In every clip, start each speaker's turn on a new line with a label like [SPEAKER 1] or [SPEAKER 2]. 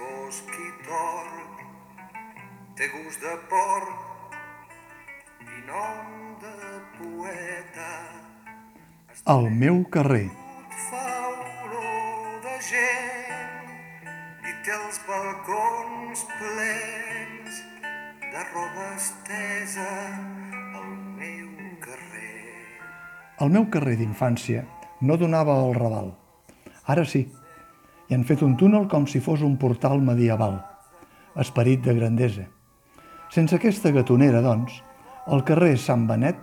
[SPEAKER 1] fosc i tort, té gust de porc i nom de poeta.
[SPEAKER 2] El meu carrer.
[SPEAKER 1] Fa olor de gent i té els balcons plens de roba estesa al meu carrer.
[SPEAKER 2] El meu carrer d'infància no donava al Raval. Ara sí, hi han fet un túnel com si fos un portal medieval. Esperit de grandesa. Sense aquesta gatonera, doncs, el carrer Sant Benet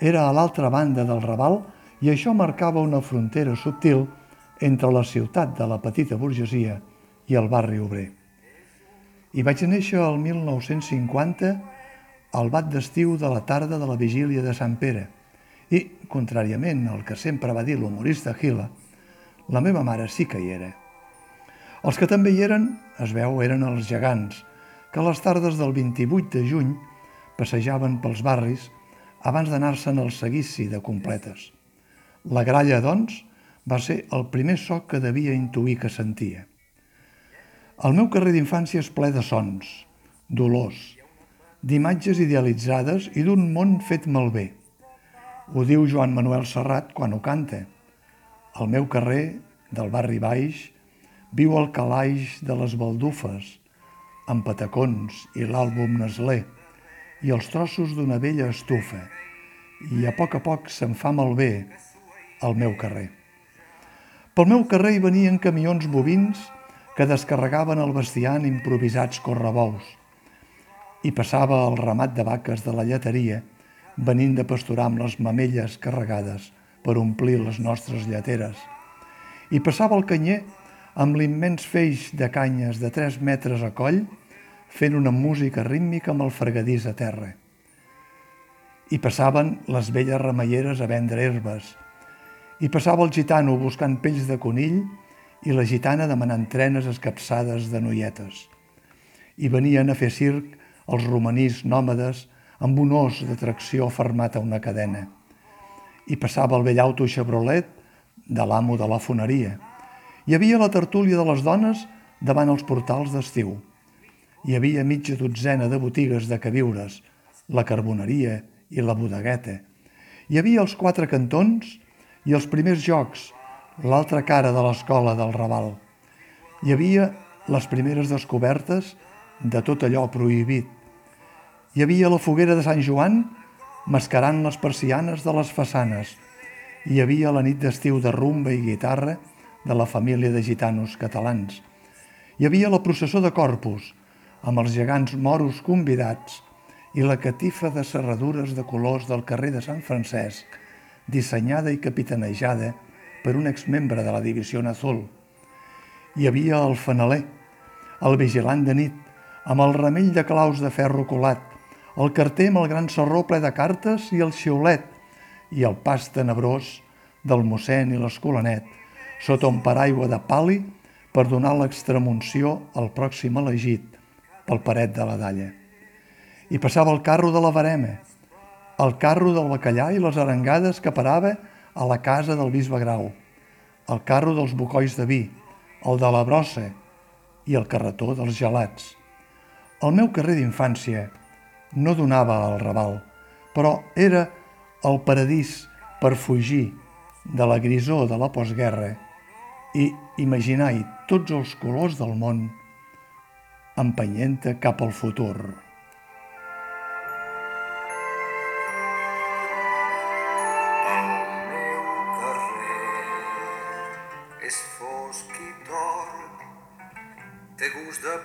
[SPEAKER 2] era a l'altra banda del Raval i això marcava una frontera subtil entre la ciutat de la petita burgesia i el barri obrer. I vaig néixer el 1950 al bat d'estiu de la tarda de la vigília de Sant Pere i, contràriament al que sempre va dir l'humorista Gila, la meva mare sí que hi era. Els que també hi eren, es veu, eren els gegants, que a les tardes del 28 de juny passejaven pels barris abans d'anar-se'n al seguici de completes. La gralla, doncs, va ser el primer so que devia intuir que sentia. El meu carrer d'infància és ple de sons, dolors, d'imatges idealitzades i d'un món fet malbé. Ho diu Joan Manuel Serrat quan ho canta. El meu carrer, del barri baix, viu el calaix de les baldufes, amb patacons i l'àlbum Nestlé, i els trossos d'una vella estufa, i a poc a poc se'n fa malbé al meu carrer. Pel meu carrer hi venien camions bovins que descarregaven el bestiar en improvisats correbous. I passava el ramat de vaques de la lleteria venint de pasturar amb les mamelles carregades per omplir les nostres lleteres. I passava el canyer amb l'immens feix de canyes de 3 metres a coll fent una música rítmica amb el fregadís a terra. I passaven les velles remeieres a vendre herbes, i passava el gitano buscant pells de conill i la gitana demanant trenes escapçades de noietes. I venien a fer circ els romanís nòmades amb un os de tracció fermat a una cadena. I passava el vell auto Chevrolet de l'amo de la foneria. Hi havia la tertúlia de les dones davant els portals d'estiu. Hi havia mitja dotzena de botigues de queviures, la carboneria i la bodegueta. Hi havia els quatre cantons i els primers jocs, l'altra cara de l'escola del Raval. Hi havia les primeres descobertes de tot allò prohibit. Hi havia la foguera de Sant Joan mascarant les persianes de les façanes. Hi havia la nit d'estiu de rumba i guitarra de la família de gitanos catalans. Hi havia la processó de Corpus, amb els gegants moros convidats i la catifa de serradures de colors del carrer de Sant Francesc, dissenyada i capitanejada per un exmembre de la Divisió Azul. Hi havia el fanaler, el vigilant de nit, amb el remell de claus de ferro colat, el carter amb el gran serró ple de cartes i el xiulet, i el pas tenebrós del mossèn i l'escolanet, sota un paraigua de pali per donar l'extremunció al pròxim elegit pel paret de la dalla. I passava el carro de la barema, el carro del bacallà i les arengades que parava a la casa del bisbe Grau, el carro dels bocois de vi, el de la brossa i el carretó dels gelats. El meu carrer d'infància no donava al Raval, però era el paradís per fugir de la grisó de la postguerra i imaginar-hi tots els colors del món empenyent cap al futur.
[SPEAKER 1] té gust de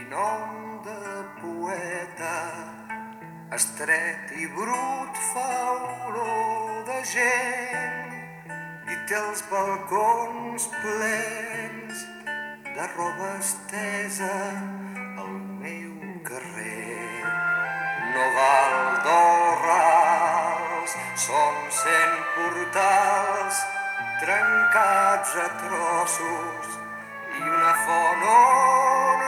[SPEAKER 1] i nom de poeta. Estret i brut fa olor de gent té els balcons plens de roba estesa al meu carrer. No val d'orrals, són cent portals trencats a trossos i una font on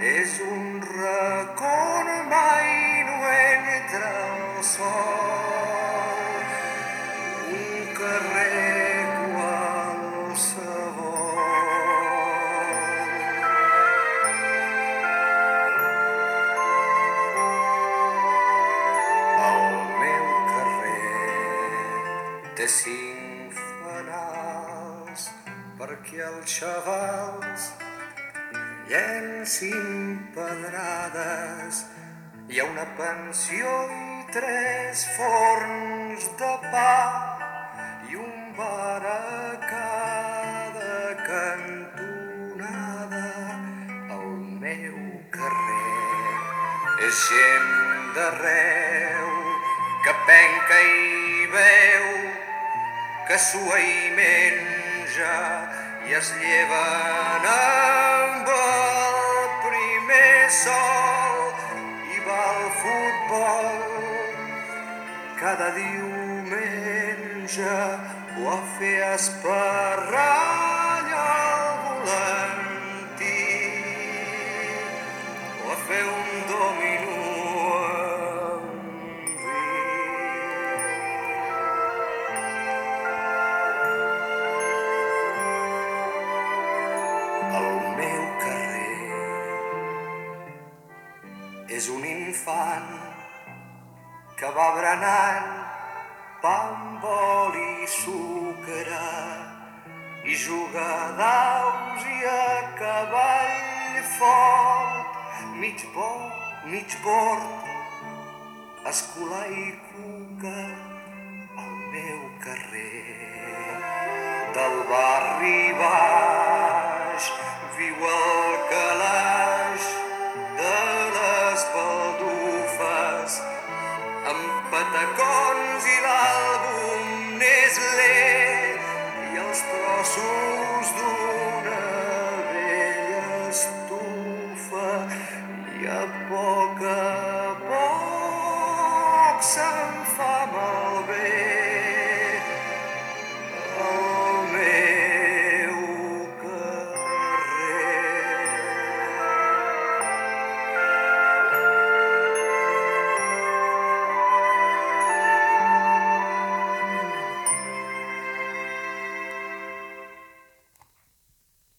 [SPEAKER 1] és un racó mai no entra el sol. Un carrer cinc fanals perquè el xaval llencin pedrades. Hi ha una pensió i tres forns de pa i un bar a cada cantonada. El meu carrer és gent d'arreu que penca i veu, que sua i menja i es lleven amb a fer esparrall al volantí o fer un vi. El meu carrer és un infant que va berenant pa amb oli i sucre i juga a daus i a cavall fort, mig bo, mig bord, escolar i cuca al meu carrer. Del barri baix viu el calaix de les baldufes amb patacons